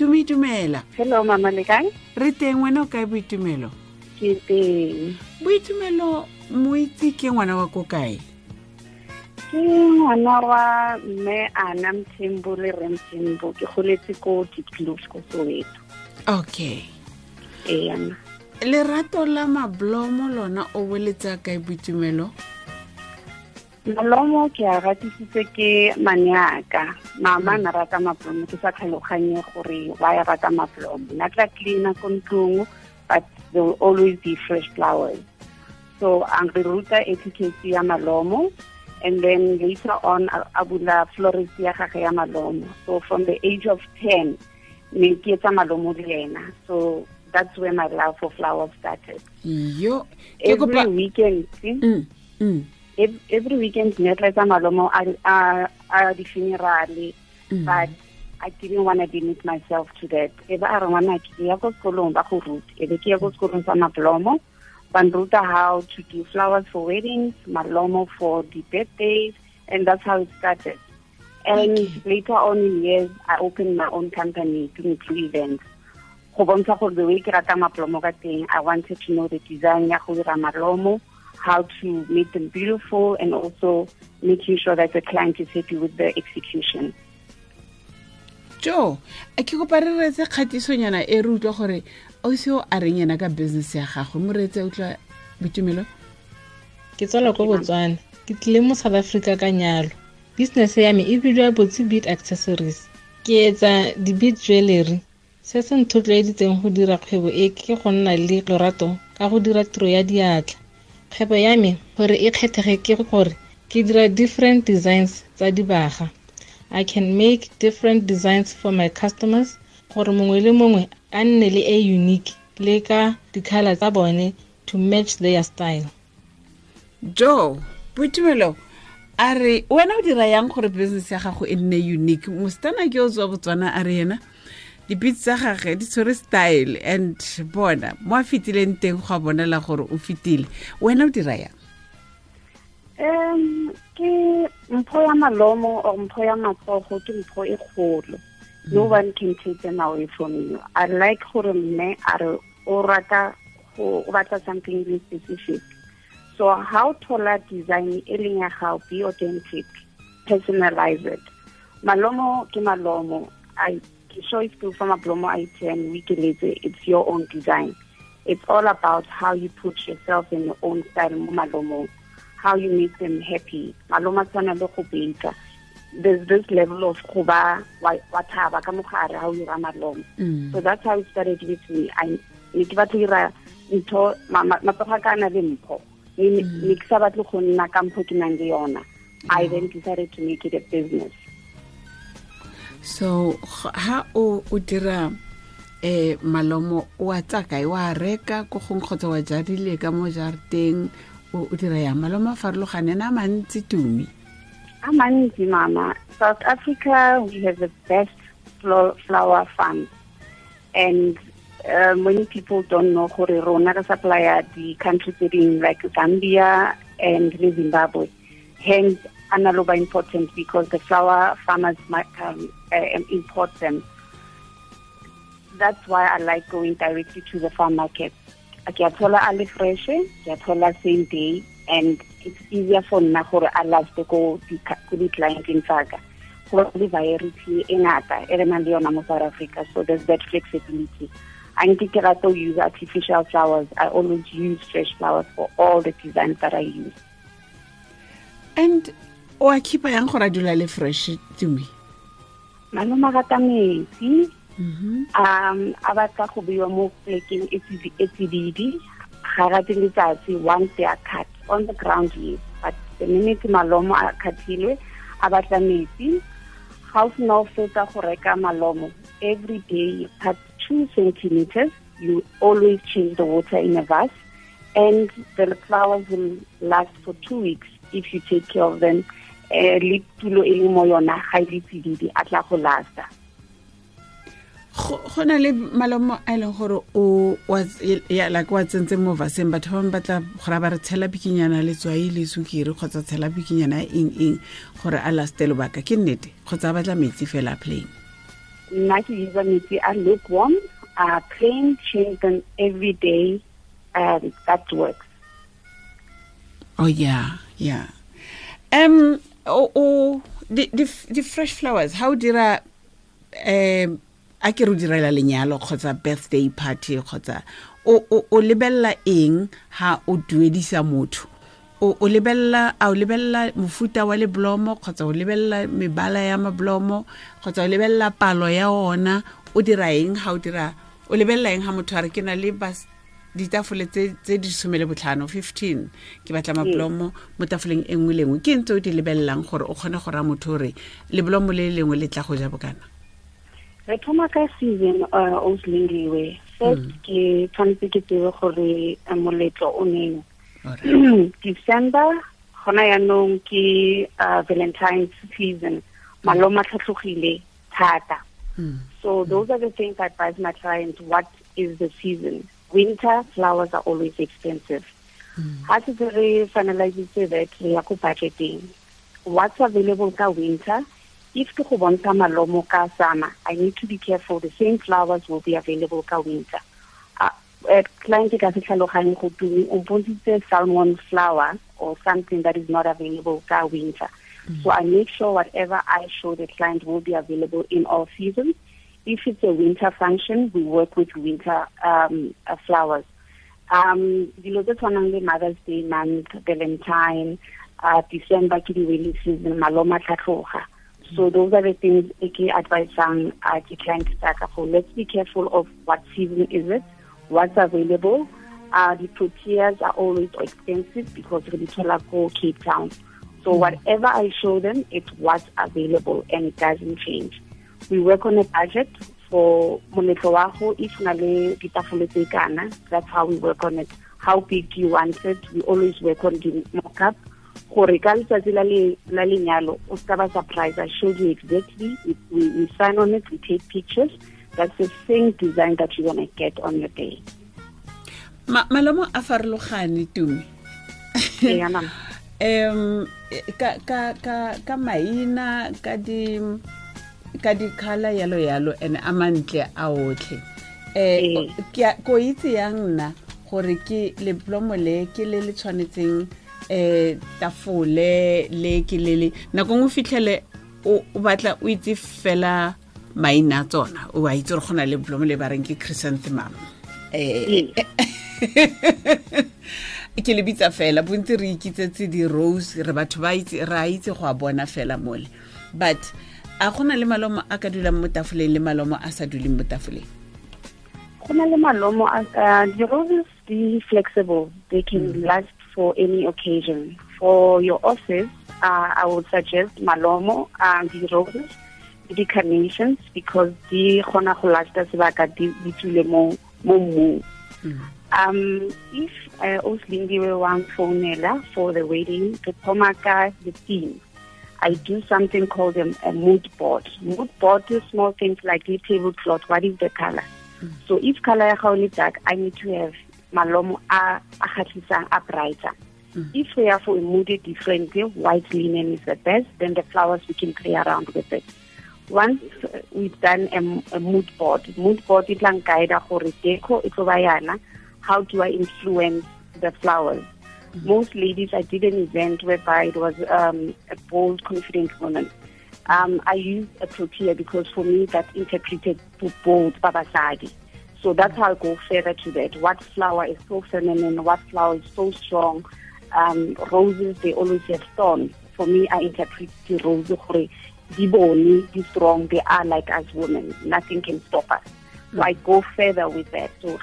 tumi dumela hello mama le kae? Re teng wena o kae boitumelo? Ke teng. Boitumelo moitse ke ngwana wa ko kae? Ke ngwana wa mme ana mthembo le re mthembo ke goletse ko diplus ko soweto. Okay. Eana lerato la mablomo lona o boletsa kae boitumelo malomo ke a ratisitse ke maneaka mama na rata maplomo ke sa tlhaloganye gore wa ya rata maplomo na tla cleana ko ntlong but there will always be fresh flowers. So ang re ruta etiquette ya malomo and then later on a bula florist ya gage ya malomo. So from the age of 10 ne ke etsa malomo le ena. So that's where my love for flowers started. Yo every weekend? Mm, mm, every weekend ne tla etsa malomo a di-funerale mm. but I didn't want to limit myself to that. E ba a re ngwana ke ya ko sekolong ba go ruta. E be ke ya ko sekolong sa maplomo. Ba nruta how to do flowers for weddings, malomo for the birthdays, and that's how it started. And Okay. later on in years, I opened my own company doing two events. Go bontsha gore the way ke rata maplomo ka teng, I wanted to know the design ya go dira malomo, how to make them beautiful, and also making sure that the client is happy with the execution. jo a ke kopa re retse kgatisonyana e re utlwa gore oseo a reng yena ka business ya gagwe mo reetse utlwa boitumelo? Ke tswela ko botswana. Ke tlile mo south africa ka nyalo. Business ya me e bidiwa botse bead accessories. Ke etsa di-bead jewellery se se nthotloeditseng go dira kgwebo e ke go nna le lorato ka go dira tiro ya diatla kgwebo ya me gore e kgethege ke gore ke dira different designs tsa dibaga. I can make different designs for my customers gore mongwe le mongwe a nne le e unique le ka dikgala tsa bone to match their style. Jo boitumelo a re wena o dira yang gore business ya gago e nne unique? Mostana ke o tswa botswana a re yena dipitse tsa gage di tshwere style and bona mo a fetileng teng go a bonela gore o fetile. Wena o dira yang? Um, ke mpho ya malomo or mpho ya matsogo ke mpho e kgolo. No one can take them away from you. I like gore mme a re o rata o batla something really specific. So how thola design e leng ya gago be authentic personalize it. Malomo ke malomo. I sure if for malomo a itseng o ikeletse it's your own design. It's all about how you put yourself in your own style mo malomong. How you make them happy. Maloma go baka there's this level of go ba wa wa thaba ka mogare how you rama malomo Mm. so that's how it started with me. I ne ke batla dira ntho ma- ma- matsogo a ka a na le mpho. Ne ne ke sa batle go nna ka mpho ke nang le yona. I then decided to make it a business so ha o o dira eh malomo o a tsa kae wa reka ko gong kgotsa wa jadile ka mo jarateng o dira yang? Malomo a farologane na mantsi tumi. A mantsi mama. South africa we have the best flower farms and uh, many people don't know gore rona re supplya the countries tse dingwe like zambia and zimbabwe. Hence analoba important because the flower farmers might um, uh, import them. That's why i like going directly to the farm market. Ke a fresh ke same day and it's easier for nna gore a last ko di-clienteng tsaka go ba le variety e ngata e re nang le yona south africa so there's that flexibility. A nke ke to use artificial flowers. I always use fresh flowers for all the designs that i use. And o a khipa yang gore a dula le fresh tumi maloma a rata metsi. Mhm. um a batla go beiwa mo plekeng e tsididi- ga rate letsatsi once they are cut on the ground yes. But the minute malomo a khathilwe a batla metsi. Ga o sena o fetsa go reka malomo every day you cut two centimeters you always change the water in a vase. And the flowers will last for two weeks if you take care of them um le tulo e le mo yona ga e le tsididi a tla go lasta go na le malomo a e leng gore o like wa tsentse mo vaseng. Batho ba bangwe batla gore ba re tshela bikinyana letswai le sukiri kgotsa tshela bikinyana ya eng eng gore a laste lobaka. Ke nnete? Kgotsa a batla metsi fela a plain? Nna ke usa metsi a lukewarm a plain change them every day um, that works. Oh yeah yeah. Um o o di di di fresh flowers how dira um a ke re o direla lenyalo kgotsa birthday party kgotsa o o o lebella eng ha o duedisa motho? O o lebella a o lebella mofuta wa leblomo kgotsa o lebella mebala ya mablomo kgotsa o lebella palo ya ona? O dira eng ha o dira o lebella eng ha motho a re ke na le ditafole tse di somele botlhano 15 ke batla mablomo mo tafoleng e nngwe lengwe ke ntse o di lebelelang gore o kgone go raya motho gore leblomo le lengwe le tla go ja bokana? Re thoma ka season oslingiwe o selengiwe first ke tshwanetse ke tsebe gore uh, moletlo o neng. December gona yaanong ke uh, valentines season. Maloma tlhatlhogile thata. Mm. so those are the things I advise my clients what is the season winter flowers are always expensive. Ha se re finalizitse that re ya ko budgeting what's available ka winter? If ke go bontsha malomo ka summer i need to be careful. The same flowers will be available ka winter. Uh, client ka se tlhaloganye go tumi o mpontshitse salmon flower or something that is not available ka winter. So i make sure whatever i show the client will be available in all seasons if it's a winter function we work with winter um, uh, flowers. Um dilo tse tshwanang le mother's day month valentine uh, december ke di-wailing season maloma tlhatlhoga. So those are the things e ke advisang uh, ke client tsaka for. Let's be careful of what season is it what's available. Uh, the proteas are always expensive because di thola ko cape town. So whatever i show them it's what's available and it doesn't change we work on a budget for moletlo wa go if na le ditafole tse kana. That's how we work on it. How big you want it? We always work on the mock-up. Gore ka letsatsi la le- la lenyalo o seka ba surprise i showed you exactly. We, we, sign on it we take pictures. That's the same design that you want to get on your day. Ma- malomo a farologane um ka ka ka ka maina ka di ka dikgala yalo yalo and a mantle a otlhe. Ke ko itse yang nna gore ke leblomo le ke le le tshwanetseng um tafole le ke le le nako ngwe o fitlhele o batla o itse fela maina a tsona. O a itse gore go na le blomo le ba reng ke chrysanthemum. Um ke le bitsa fela bontsi re ikitsetse di-rose re batho ba itse re a itse go a bona fela mole. But a gona le malomo a ka dulang mo tafoleng le malomo a sa duleng mo tafoleng? Go na le malomo a uh, the roses be flexible they can last for any occasion. For your office uh, i would suggest malomo um, the roses le the carnations because di kgona go lasta sebaka di di tswile mo mo mmung. Um if uh, o selingiwe wang founela for the wedding ke thoma ka the theme I do something called a, a mood board. Mood board is small things like the tablecloth. What is the color? Mm. So if color ya gago dark, I need to have malomo a a kgatlhisang a brighter. Mm. If we are for a mood differently, white linen is the best. Then the flowers we can play around with it. Once we've done a, a mood board, mood board it lang guide gore deco ba yana. How do I influence the flowers? Most ladies, I did an event whereby it was um, a bold, confident woman. Um, I used a protea because for me that interpreted bold babasadi. So that's how I go further to that. What flower is so feminine? What flower is so strong? Um, roses, they always have thorns. For me, I interpret the rose di bone, di strong, they are like us women. Nothing can stop us. So I go further with that. So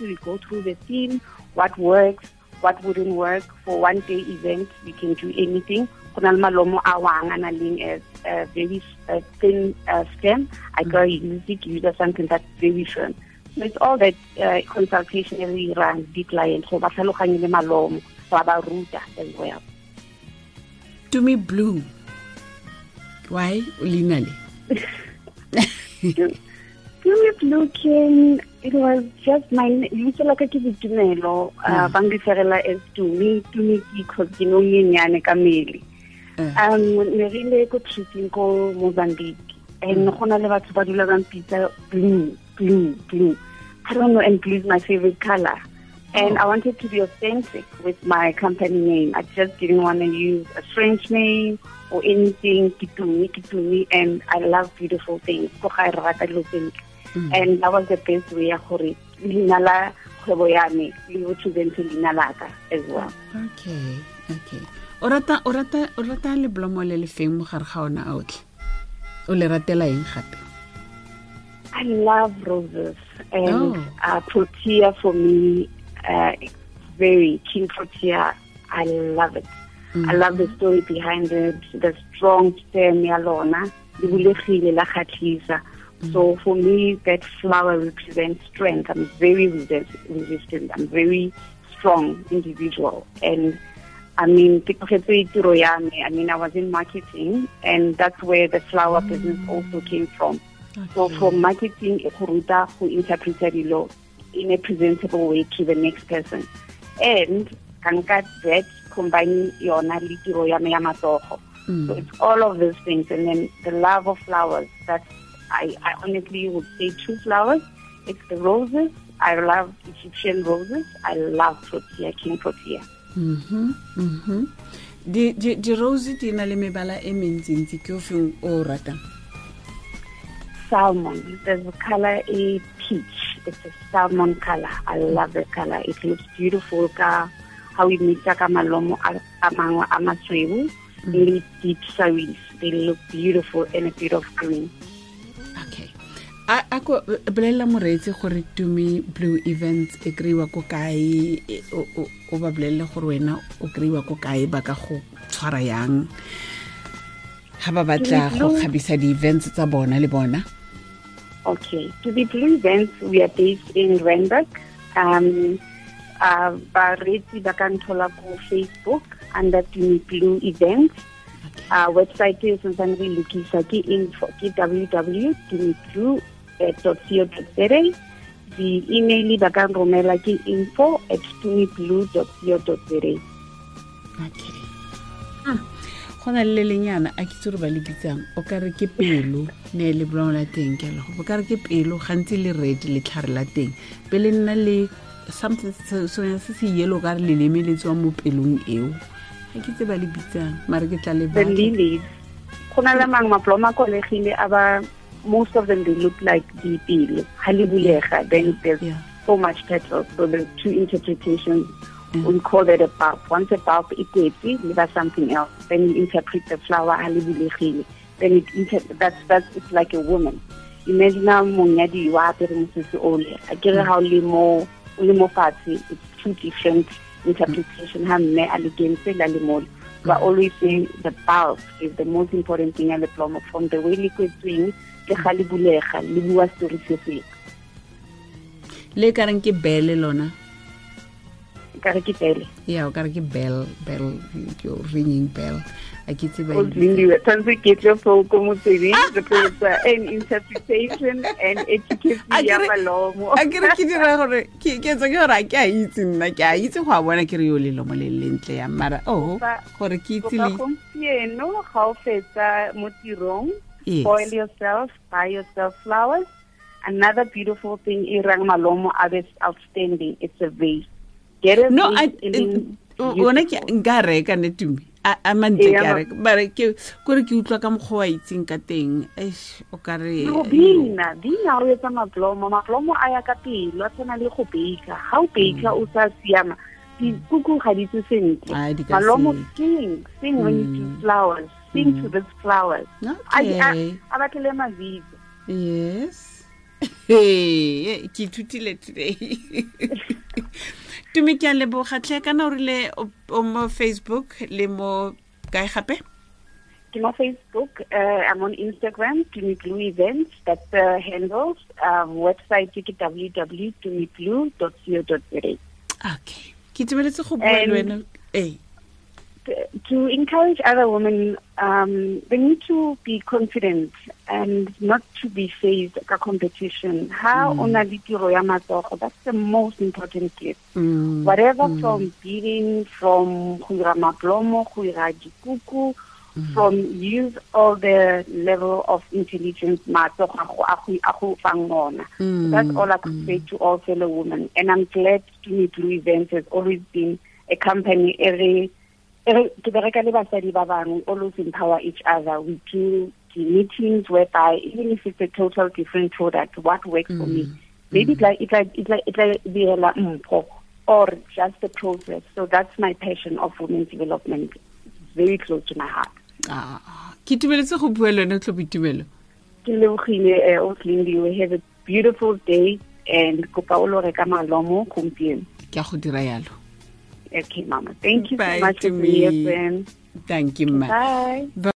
we go through the theme, what works, what wouldn't work for one day event we can do anything. Go na le malomo a wang a na leng a, a very uh, thin uh, stem. I go use it use something that's very firm. So it's all that uh, consultation e re irang di client. Go ba tlhaloganye le malomo ba ba ruta as well. Tumi Blue. Why? O leina le blue looking, it was just my, lebitso la ka ke boitumelo, uh, ba nreferela as Tumi, Tumi ke because ke nonyenyane ka mmele. Eh. Um, ne re ile ko treating ko Mozambique. and go na le batho ba dula bang pitsa blue blue blue i don't know and blue is my favorite color and Oh. i wanted to be authentic with my company name i just didn't want to use a french name or anything kitumi kitumi and i love beautiful things go ga re rata dilo Mm. And that was the best way ya gore leina la kgwebo ya me le represente leina laka as well. Okay okay. O rata o rata o rata leblomo le le feng mo gare ga ona a otlhe? O le ratela eng gape? I love roses and Oh. uh, Protea for me, uh, very King Protea. I love it. I love the story behind it, the strong stem ya lona, le bulegile la So for me, that flower represents strength. I'm very resist- resistant. I'm very strong individual. And I mean, ke tlogetse tiro ya me. I mean, I was in marketing, and that's where the flower business also came from. So Okay. from marketing, e go ruta go interpreta dilo in a presentable way to the next person. And ka nka that combining yona le tiro ya me ya matsogo. Mm. So it's all of those things. And then the love of flowers. That's, I, I honestly would say two flowers. It's the roses. I love Egyptian roses. I love Protea, King Protea. Mhm, mhm. di di di rose di na le mebala e mentsintsi ke o feng o ratang Salmon. There's a color, a peach. It's a salmon color. I love the color. It looks beautiful. Ka how we meet ka malomo a mangwe a masweu le deep saris. They look beautiful in a bit of green. okay a a ko bolelela moreetsi gore tumi blue events e kry-iwa ko kae e- o- ba bolelele gore wena o kry-iwa ko kae ba ka go tshwara yang ga ba batla go Blue- kgabisa di-events tsa bona le bona Okay. To be blue events, we are based in Randburg. Um, uh, bareetsi ba ka nthola ko Facebook under Tumi Blue Events. Uh, website is something re lokisa ke info ke www.tumiblue.co.za. The email ba ka romela ke info at tumiblue.co.za. okay. Ah, go na le le lenyana a kitse gore ba le bitsang. O ka re ke pelo ne le bolamo la teng ke a le o ka re ke pelo gantsi le red letlhare la teng. Pele nna le something se se- yelo ka re leleme le tswa mo pelong eo. Ga kitse ba le bitsang mare ke tla le. Go na le mangwe maploma a kolegile a ba most of them they look like dipelo. Ha le then there's Yeah. so much petals. So there's two interpretations. Mm. We call that a bulb. Once a bulb is empty, leave us something else. Then you interpret the flower ha. Then it inter that's that's it's like a woman. Imagine a monyadi wa apere mosese ole. A kere ha o le mo o le mo fatshe, it's two different interpretation ha mme a le kentse la le mo. We are always saying the bulb is the most important thing at the from the way le kwetsweng le ga le bulega le bua story se se le ka reng ke bele lona? Ka re ke bele ya o ka re ke bell bell yo ringing bell a ke tse ba tshwanetse ke tle fo ko motsweding re tlo etsa an interpretation and education ya malomo. a kere ke dira gore ke etsa ke gore a ke a itse nna ke a itse go a bona ke re yo lelomo le lentle ya mara o gore ke itse le gompieno ga o fetsa mo tirong Yes. spoil yourself buy yourself flowers. Another beautiful thing e rang malomo be outstanding. It's a vase get a no vase I- ona ke nka reka ne tumi a mantle Ee, ke a reka. Bare ke kore ke utlwa ka mokgwa wa itseng ka teng. O ka re bina bina o etsa maplomo maplomo a ya ka pelo a tshwana le go baka ga o baka o sa siama mm. dikuku ga di tse sentle. Ka malomo sing sing when you do flowers sing to these flowers. Okay. a- a batlele mavidio yes. Hey ke ithutile today. Tume ke a lebogatlhe kana o rile o mo facebook le mo kae gape? Ke mo facebook uh, i'm on instagram Tumi Blue events. That's the handles um, website ke www.tumiblue.co.za okay. Ke itumeletse go bua le wena. Ee to encourage other women, um, they need to be confident and not to be faced a competition. How mm. ona le tiro ya that's the most important gift. Mm, Whatever from beading, from go ira maplomo, go ira dikuku, from use all the level of intelligence matsogo a go- a go- fang ona. Mm, that's all i could say to all fellow women. And i'm glad to meet louis events. Has always been a company every ke bereka le basadi ba bangwe always empower each other. We do the meetings whereby even if it's a total different product what works for me. Maybe it like it like it like it like direla mpho or just the process. So that's my passion of women's development. It's very close to my heart. Ah, ke itumeletse go bua le wena tlhopo itumelo ke lebogile eh, have a beautiful day and kopa o lo reka malomo gompieno. Ke a go dira yalo okay mama. Thank you Bye so much for me. thank you ma bye